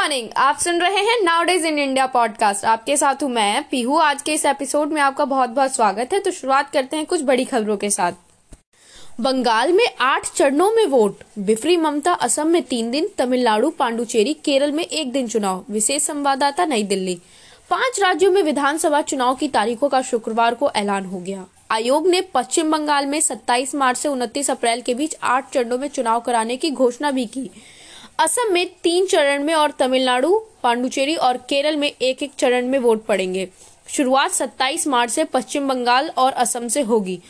Morning. आप सुन रहे हैं nowadays in India podcast आपके साथ हूँ मैं पीहू। आज के इस एपिसोड में आपका बहुत बहुत स्वागत है। तो शुरुआत करते हैं कुछ बड़ी खबरों के साथ। बंगाल में आठ चरणों में वोट। बिफरी ममता असम में तीन दिन, तमिलनाडु, पांडुचेरी, केरल में एक दिन चुनाव। विशेष संवाददाता नई दिल्ली। पाँच राज्यों में विधानसभा चुनाव की तारीखों का शुक्रवार को ऐलान हो गया। आयोग ने पश्चिम बंगाल में 27 मार्च से 29 अप्रैल के बीच आठ चरणों में चुनाव कराने की घोषणा भी की। असम में तीन चरण में और तमिलनाडु, पांडुचेरी और केरल में एक एक चरण में वोट पड़ेंगे। शुरुआत 27 मार्च से पश्चिम बंगाल और असम से होगी।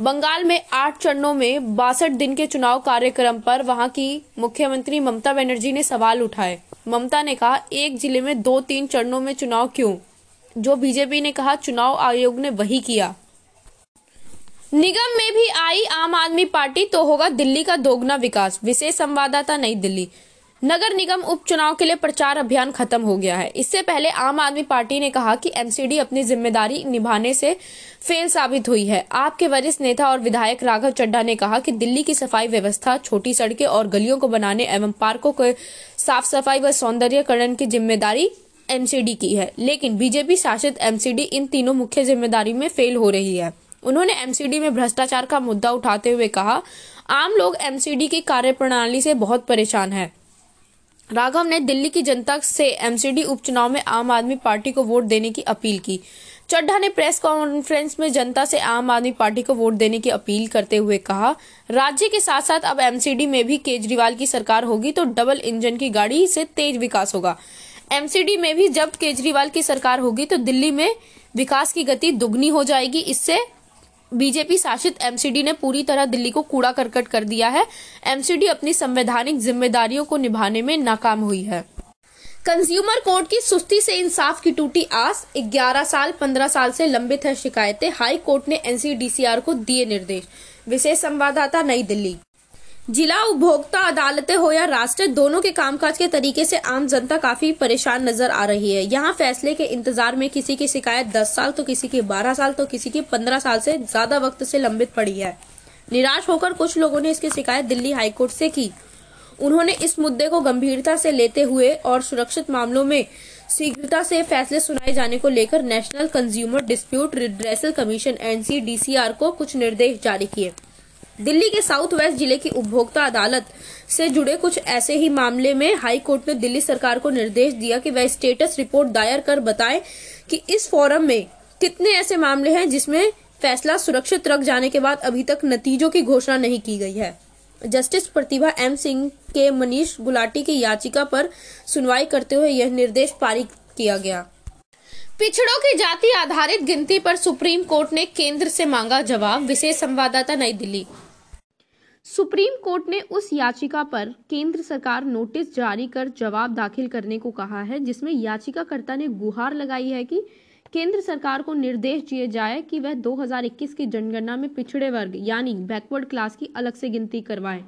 बंगाल में आठ चरणों में बासठ दिन के चुनाव कार्यक्रम पर वहाँ की मुख्यमंत्री ममता बनर्जी ने सवाल उठाए। ममता ने कहा, एक ज़िले में दो तीन चरणों में चुनाव क्यों? जो बीजेपी ने कहा, चुनाव आयोग ने वही किया। निगम में भी आई आम आदमी पार्टी तो होगा दिल्ली का दोगुना विकास। विशेष संवाददाता नई दिल्ली। नगर निगम उपचुनाव के लिए प्रचार अभियान खत्म हो गया है। इससे पहले आम आदमी पार्टी ने कहा कि एमसीडी अपनी ज़िम्मेदारी निभाने से फेल साबित हुई है। आपके वरिष्ठ नेता और विधायक राघव चड्ढा ने कहा कि दिल्ली की सफ़ाई व्यवस्था, छोटी सड़कें और गलियों को बनाने एवं पार्कों को साफ़ सफ़ाई व सौंदर्यकरण की ज़िम्मेदारी एमसीडी की है। लेकिन बीजेपी शासित एमसीडी इन तीनों मुख्य ज़िम्मेदारी में फेल हो रही है। उन्होंने एमसीडी में भ्रष्टाचार का मुद्दा उठाते हुए कहा, आम लोग एमसीडी की कार्यप्रणाली से बहुत परेशान है। राघव ने दिल्ली की जनता से एमसीडी उपचुनाव में आम आदमी पार्टी को वोट देने की अपील की। चड्ढा ने प्रेस कॉन्फ्रेंस में जनता से आम आदमी पार्टी को वोट देने की अपील करते हुए कहा, राज्य के साथ साथ अब एमसीडी में भी केजरीवाल की सरकार होगी तो डबल इंजन की गाड़ी से तेज विकास होगा। एमसीडी में भी जब केजरीवाल की सरकार होगी तो दिल्ली में विकास की गति दुगनी हो जाएगी। इससे बीजेपी शासित एमसीडी ने पूरी तरह दिल्ली को कूड़ा करकट कर दिया है। एमसीडी अपनी संवैधानिक जिम्मेदारियों को निभाने में नाकाम हुई है। कंज्यूमर कोर्ट की सुस्ती से इंसाफ की टूटी आस। 11 साल 15 साल से लंबित है शिकायतें। हाई कोर्ट ने एनसीडीसीआर को दिए निर्देश। विशेष संवाददाता नई दिल्ली। जिला उपभोक्ता अदालतें हो या राष्ट्र, दोनों के कामकाज के तरीके से आम जनता काफ़ी परेशान नज़र आ रही है। यहाँ फैसले के इंतज़ार में किसी की शिकायत 10 साल तो किसी की 12 साल तो किसी की 15 साल से ज़्यादा वक्त से लंबित पड़ी है। निराश होकर कुछ लोगों ने इसकी शिकायत दिल्ली हाईकोर्ट से की। उन्होंने इस मुद्दे को गंभीरता से लेते हुए और सुरक्षित मामलों में शीघ्रता से फैसले सुनाए जाने को लेकर National Consumer Dispute Redressal Commission, NCDCR को कुछ निर्देश जारी किए। दिल्ली के साउथ वेस्ट ज़िले की उपभोक्ता अदालत से जुड़े कुछ ऐसे ही मामले में हाई कोर्ट ने दिल्ली सरकार को निर्देश दिया कि वह स्टेटस रिपोर्ट दायर कर बताए कि इस फोरम में कितने ऐसे मामले हैं जिसमें फैसला सुरक्षित रख जाने के बाद अभी तक नतीजों की घोषणा नहीं की गई है। जस्टिस प्रतिभा एम सिंह के मनीष गुलाटी की याचिका पर सुनवाई करते हुए यह निर्देश पारित किया गया। पिछड़ों की जाति आधारित गिनती पर सुप्रीम कोर्ट ने केंद्र से मांगा जवाब। विशेष संवाददाता नई दिल्ली। सुप्रीम कोर्ट ने उस याचिका पर केंद्र सरकार नोटिस जारी कर जवाब दाखिल करने को कहा है, जिसमें याचिकाकर्ता ने गुहार लगाई है कि केंद्र सरकार को निर्देश दिए जाए कि वह 2021 की जनगणना में पिछड़े वर्ग, यानी बैकवर्ड क्लास की अलग से गिनती करवाए,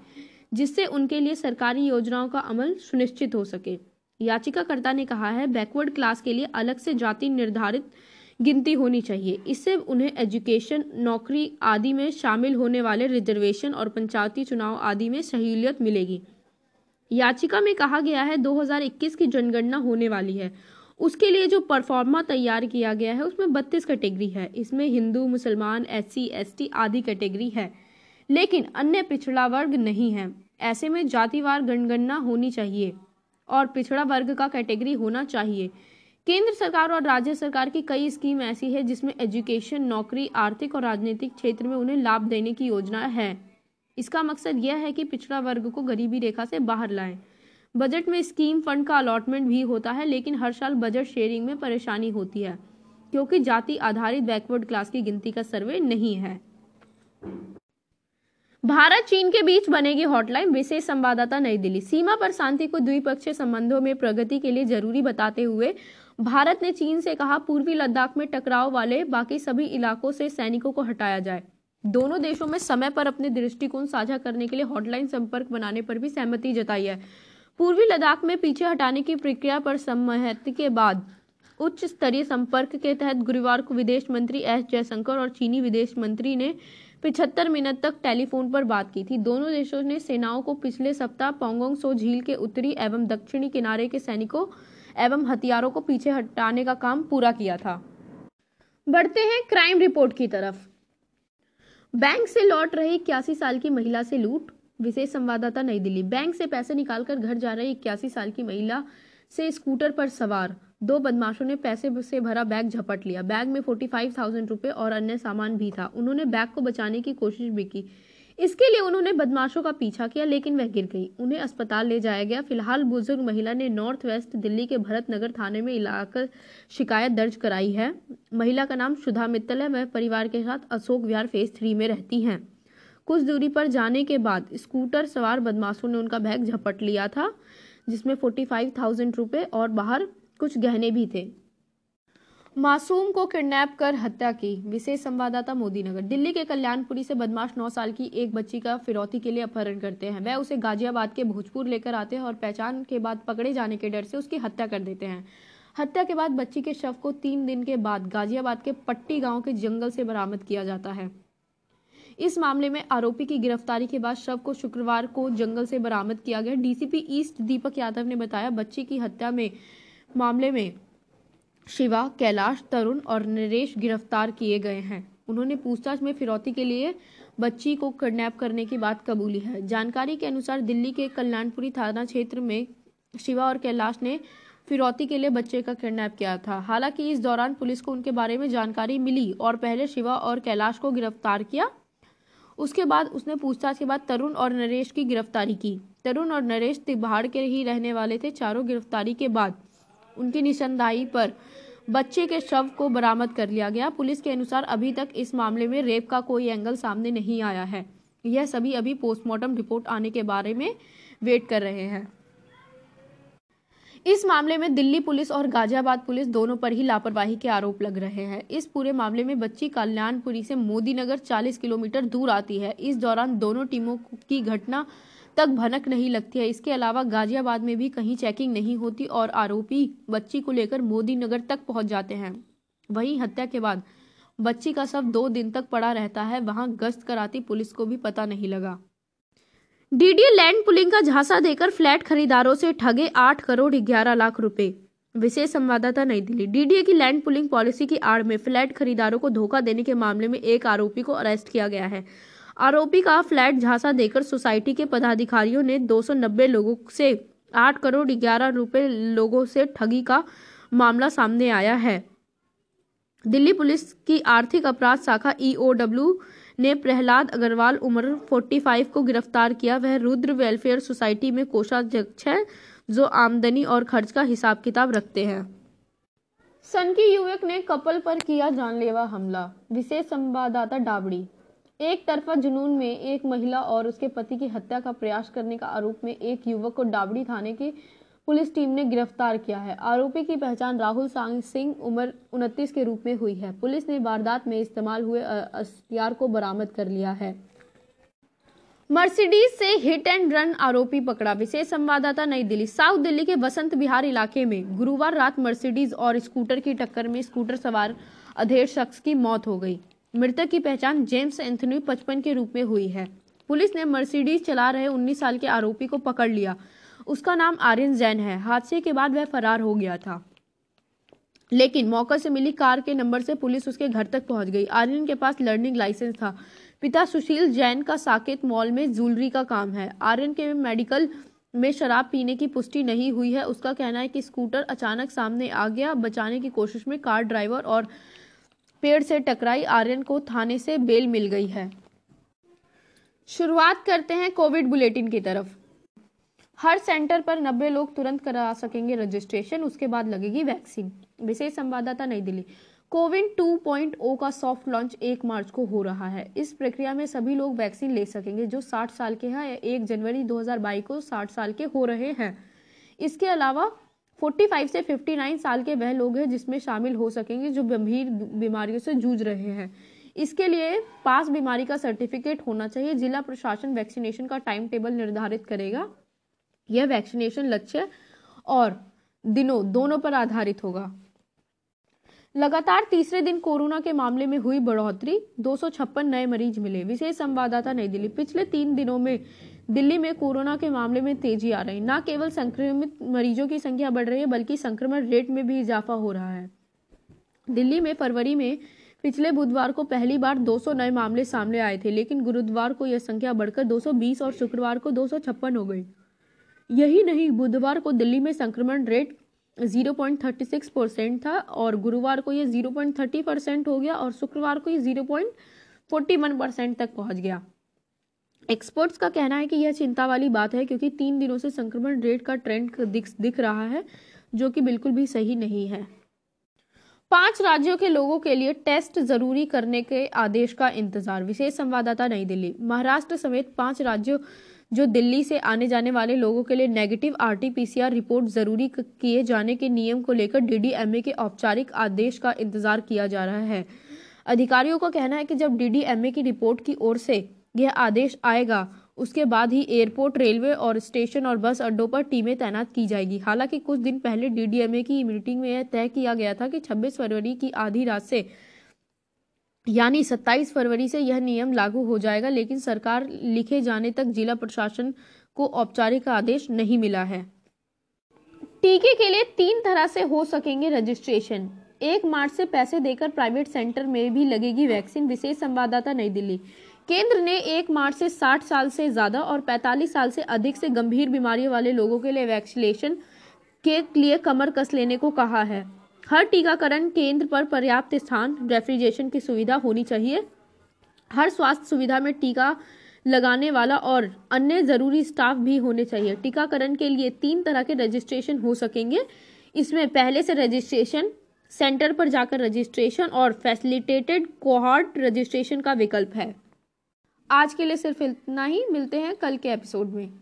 जिससे उनके लिए सरकारी योजनाओं का अमल सुनिश्चित हो सके। याचिकाकर्ता ने कहा है बैकवर्ड क्लास के लिए अलग से जाति निर्धारित गिनती होनी चाहिए। इससे उन्हें एजुकेशन, नौकरी आदि में शामिल होने वाले रिजर्वेशन और पंचायती चुनाव आदि में सहूलियत मिलेगी। याचिका में कहा गया है 2021 की जनगणना होने वाली है। उसके लिए जो परफॉर्मा तैयार किया गया है, उसमें बत्तीस कैटेगरी है। इसमें हिंदू, मुसलमान एस सी आदि कैटेगरी है। लेकिन अन्य पिछड़ा वर्ग नहीं है। ऐसे में जातिवार जनगणना होनी चाहिए और पिछड़ा वर्ग का कैटेगरी होना चाहिए। केंद्र सरकार और राज्य सरकार की कई स्कीम ऐसी है जिसमें एजुकेशन, नौकरी, आर्थिक और राजनीतिक क्षेत्र में उन्हें लाभ देने की योजना है। इसका मकसद यह है कि पिछड़ा वर्ग को गरीबी रेखा से बाहर लाएँ। बजट में स्कीम फंड का अलॉटमेंट भी होता है, लेकिन हर साल बजट शेयरिंग में परेशानी होती है, क्योंकि जाति आधारित बैकवर्ड क्लास की गिनती का सर्वे नहीं है। भारत चीन के बीच बनेगी हॉटलाइन विशेष संवाददाता नई दिल्ली। सीमा पर शांति को द्विपक्षीय संबंधों में प्रगति के लिए ज़रूरी बताते हुए भारत ने चीन से कहा, पूर्वी लद्दाख में टकराव वाले बाकी सभी इलाकों से सैनिकों को हटाया जाए। दोनों देशों में समय पर अपने दृष्टिकोण साझा करने के लिए हॉटलाइन संपर्क बनाने पर भी सहमति जताई है। पूर्वी लद्दाख में पीछे हटाने की प्रक्रिया पर सहमति के बाद उच्च स्तरीय संपर्क के तहत गुरुवार को विदेश मंत्री एस जयशंकर और चीनी विदेश मंत्री ने पिछहत्तर मिनट तक टेलीफोन पर बात की थी। दोनों देशों ने सेनाओं को पिछले सप्ताह पोंगोंग सो झील के उत्तरी एवं दक्षिणी किनारे के सैनिकों एवं हथियारों को पीछे हटाने का काम पूरा किया था। बढ़ते हैं क्राइम रिपोर्ट की तरफ़। बैंक से लौट रही इक्यासी साल की महिला से लूट, विशेष संवाददाता नई दिल्ली। बैंक से पैसे निकालकर घर जा रही इक्यासी साल की महिला से स्कूटर पर सवार। दो बदमाशों ने पैसे से भरा बैग झपट लिया। बैग में फोर्टी फाइव थाउज़ेंड रुपए और अन्य सामान भी था। उन्होंने बैग को बचाने की कोशिश भी की। इसके लिए उन्होंने बदमाशों का पीछा किया, लेकिन वह गिर गई। उन्हें अस्पताल ले जाया गया। फ़िलहाल बुज़ुर्ग महिला ने नॉर्थ वेस्ट दिल्ली के भरत नगर थाने में इलाकर शिकायत दर्ज कराई है। महिला का नाम सुधा मित्तल है। वह परिवार के साथ अशोक विहार फ़ेज़ थ्री में रहती हैं। कुछ दूरी पर जाने के बाद स्कूटर सवार बदमाशों ने उनका बैग झपट लिया था, जिसमें फोर्टी फाइव थाउज़ेंड रुपये और बाहर कुछ गहने भी थे। मासूम को किडनैप कर हत्या की। विशेष संवाददाता मोदी नगर दिल्ली के कल्याणपुरी से बदमाश नौ साल की एक बच्ची का फिरौती के लिए अपहरण करते हैं। वह उसे गाजियाबाद के भोजपुर लेकर आते हैं और पहचान के बाद पकड़े जाने के डर से उसकी हत्या कर देते हैं। हत्या के बाद बच्ची के शव को तीन दिन के बाद गाजियाबाद के पट्टी गाँव के जंगल से बरामद किया जाता है। इस मामले में आरोपी की गिरफ्तारी के बाद शव को शुक्रवार को जंगल से बरामद किया गया। डीसीपी ईस्ट दीपक यादव ने बताया, बच्ची की हत्या में मामले में शिवा, कैलाश, तरुण और नरेश गिरफ़्तार किए गए हैं। उन्होंने पूछताछ में फिरौती के लिए बच्ची को किडनैप करने की बात कबूली है। जानकारी के अनुसार दिल्ली के कल्याणपुरी थाना क्षेत्र में शिवा और कैलाश ने फिरौती के लिए बच्चे का किडनैप किया था। हालाँकि इस दौरान पुलिस को उनके बारे में जानकारी मिली और पहले शिवा और कैलाश को गिरफ़्तार किया। उसके बाद उसने पूछताछ के बाद तरुण और नरेश की गिरफ्तारी की। तरुण और नरेश तिबाड़ के ही रहने वाले थे। चारों गिरफ्तारी के बाद उनकी निशानदाही पर बच्चे के शव को बरामद कर लिया गया। पुलिस के अनुसार अभी तक इस मामले में रेप का कोई एंगल सामने नहीं आया है। यह सभी अभी पोस्टमार्टम रिपोर्ट आने के बारे में वेट कर रहे हैं। इस मामले में दिल्ली पुलिस और गाजियाबाद पुलिस दोनों पर ही लापरवाही के आरोप लग रहे हैं। इस पूरे मामले में बच्ची कल्याणपुरी से मोदी नगर 40 किलोमीटर दूर आती है। इस दौरान दोनों टीमों की घटना तक भनक नहीं लगती है। इसके अलावा गाजियाबाद में भी कहीं चेकिंग नहीं होती और आरोपी बच्ची को लेकर मोदी नगर तक पहुँच जाते हैं। वहीं हत्या के बाद बच्ची का शव दो दिन तक पड़ा रहता है। वहाँ गश्त कराती पुलिस को भी पता नहीं लगा। डीडी लैंड पुलिंग का झांसा देकर फ्लैट खरीदारों से ठगे आठ करोड़ ग्यारह लाख रुपए। विशेष संवाददाता नई दिल्ली। डीडीए की लैंड पुलिंग पॉलिसी की आड़ में फ्लैट खरीदारों को धोखा देने के मामले में एक आरोपी को अरेस्ट किया गया है। आरोपी का फ्लैट झांसा देकर सोसाइटी के पदाधिकारियों ने 290 लोगों से 8 करोड़ ग्यारह रुपए लोगों से ठगी का मामला सामने आया है। दिल्ली पुलिस की आर्थिक अपराध शाखा ईओडब्ल्यू ने प्रहलाद अग्रवाल उम्र 45 को गिरफ़्तार किया। वह रुद्र वेलफेयर सोसाइटी में कोषाध्यक्ष है, जो आमदनी और खर्च का हिसाब किताब रखते हैं। सन की युवक ने कपल पर किया जानलेवा हमला। विशेष संवाददाता डाबड़ी। एक तरफा जुनून में एक महिला और उसके पति की हत्या का प्रयास करने का आरोप में एक युवक को डाबड़ी थाने की पुलिस टीम ने गिरफ़्तार किया है। आरोपी की पहचान राहुल सांग सिंह उम्र उनतीस के रूप में हुई है। पुलिस ने वारदात में इस्तेमाल हुए हथियार को बरामद कर लिया है। मर्सिडीज से हिट एंड रन आरोपी पकड़ा। विशेष संवाददाता नई दिल्ली। साउथ दिल्ली के बसंत बिहार इलाके में गुरुवार रात मर्सिडीज और स्कूटर की टक्कर में स्कूटर सवार अधेड़ शख्स की मौत हो गई। मृतक की पहचान जेम्स एंथनी पचपन के रूप में हुई है। पुलिस ने मर्सिडीज चला रहे 19 साल के आरोपी को पकड़ लिया। उसका नाम आर्यन जैन है। हादसे के बाद वह फरार हो गया था। लेकिन मौके से मिली कार के नंबर से पुलिस उसके घर तक पहुँच गई। आर्यन के पास लर्निंग लाइसेंस था। पिता सुशील जैन का साकेत मॉल में ज्वेलरी का काम है। आर्यन के मेडिकल में शराब पीने की पुष्टि नहीं हुई है। उसका कहना है कि स्कूटर अचानक सामने आ गया। बचाने की कोशिश में कार ड्राइवर और पेड़ से टकराई आर्यन को थाने से बेल मिल गई है। शुरुआत करते हैं कोविड बुलेटिन की तरफ़। हर सेंटर पर 90 लोग तुरंत करा सकेंगे रजिस्ट्रेशन, उसके बाद लगेगी वैक्सीन। विशेष संवाददाता नई दिल्ली। कोविन 2.0 का सॉफ्ट लॉन्च एक मार्च को हो रहा है। इस प्रक्रिया में सभी लोग वैक्सीन ले सकेंगे जो 60 साल के हैं या एक जनवरी 2022 को 60 साल के हो रहे हैं। इसके अलावा 45 से 59 साल के वह लोग हैं जिसमें शामिल हो सकेंगे, जो गंभीर बीमारियों से जूझ रहे हैं। इसके लिए पास बीमारी का सर्टिफिकेट होना चाहिए। जिला प्रशासन वैक्सीनेशन का टाइम टेबल निर्धारित करेगा। यह वैक्सीनेशन लक्ष्य और दिनों, दोनों पर आधारित होगा। लगातार तीसरे दिन कोरोना के मामले में हुई बढ़ोतरी। दो सौ छप्पन नए मरीज़ मिले। विशेष संवाददाता नई दिल्ली। पिछले तीन दिनों में दिल्ली में कोरोना के मामले में तेज़ी आ रही। न केवल संक्रमित मरीजों की संख्या बढ़ रही है, बल्कि संक्रमण रेट में भी इजाफा हो रहा है। दिल्ली में फरवरी में पिछले बुधवार को पहली बार 200 नए मामले सामने आए थे, लेकिन गुरुवार को यह संख्या बढ़कर 220 और शुक्रवार को दो सौ छप्पन हो गई। यही नहीं, बुधवार को दिल्ली में संक्रमण रेट 0.36 परसेंट था और गुरुवार को ये 0.30 परसेंट हो गया और शुक्रवार को ये 0.41 परसेंट तक पहुँच गया। एक्सपर्ट्स का कहना है कि यह चिंता वाली बात है क्योंकि तीन दिनों से संक्रमण रेट का ट्रेंड दिख दिख रहा है, जो कि बिल्कुल भी सही नहीं है। पाँच राज्यों के लोगों के लिए टेस्ट ज़रूरी करने के आदेश का इंतज़ार। विशेष संवाददाता नई दिल्ली। महाराष्ट्र समेत पाँच राज्यों, जो दिल्ली से आने जाने वाले लोगों के लिए नेगेटिव आरटीपीसीआर रिपोर्ट ज़रूरी किए जाने के नियम को लेकर डीडीएमए के औपचारिक आदेश का इंतज़ार किया जा रहा है। अधिकारियों का कहना है कि जब डीडीएमए की रिपोर्ट की ओर से यह आदेश आएगा। उसके बाद ही एयरपोर्ट, रेलवे और स्टेशन और बस अड्डों पर टीमें तैनात की जाएगी। हालाँकि कुछ दिन पहले डीडीएमए की मीटिंग में यह तय किया गया था कि 26 फरवरी की आधी रात से, यानी 27 फरवरी से यह नियम लागू हो जाएगा, लेकिन सरकार लिखे जाने तक जिला प्रशासन को औपचारिक आदेश नहीं मिला है। टीके के लिए तीन तरह से हो सकेंगे रजिस्ट्रेशन। एक मार्च से पैसे देकर प्राइवेट सेंटर में भी लगेगी वैक्सीन। विशेष संवाददाता नई दिल्ली। केंद्र ने एक मार्च से 60 साल से ज़्यादा और 45 साल से अधिक से गंभीर बीमारियों वाले लोगों के लिए वैक्सीनेशन के लिए कमर कस लेने को कहा है। हर टीकाकरण केंद्र पर पर्याप्त स्थान, रेफ्रिजरेशन की सुविधा होनी चाहिए। हर स्वास्थ्य सुविधा में टीका लगाने वाला और अन्य ज़रूरी स्टाफ भी होने चाहिए। टीकाकरण के लिए तीन तरह के रजिस्ट्रेशन हो सकेंगे। इसमें पहले से रजिस्ट्रेशन सेंटर पर जाकर रजिस्ट्रेशन और फैसिलिटेटेड कोहार्ट रजिस्ट्रेशन का विकल्प है। आज के लिए सिर्फ़ इतना ही मिलते हैं कल के एपिसोड में।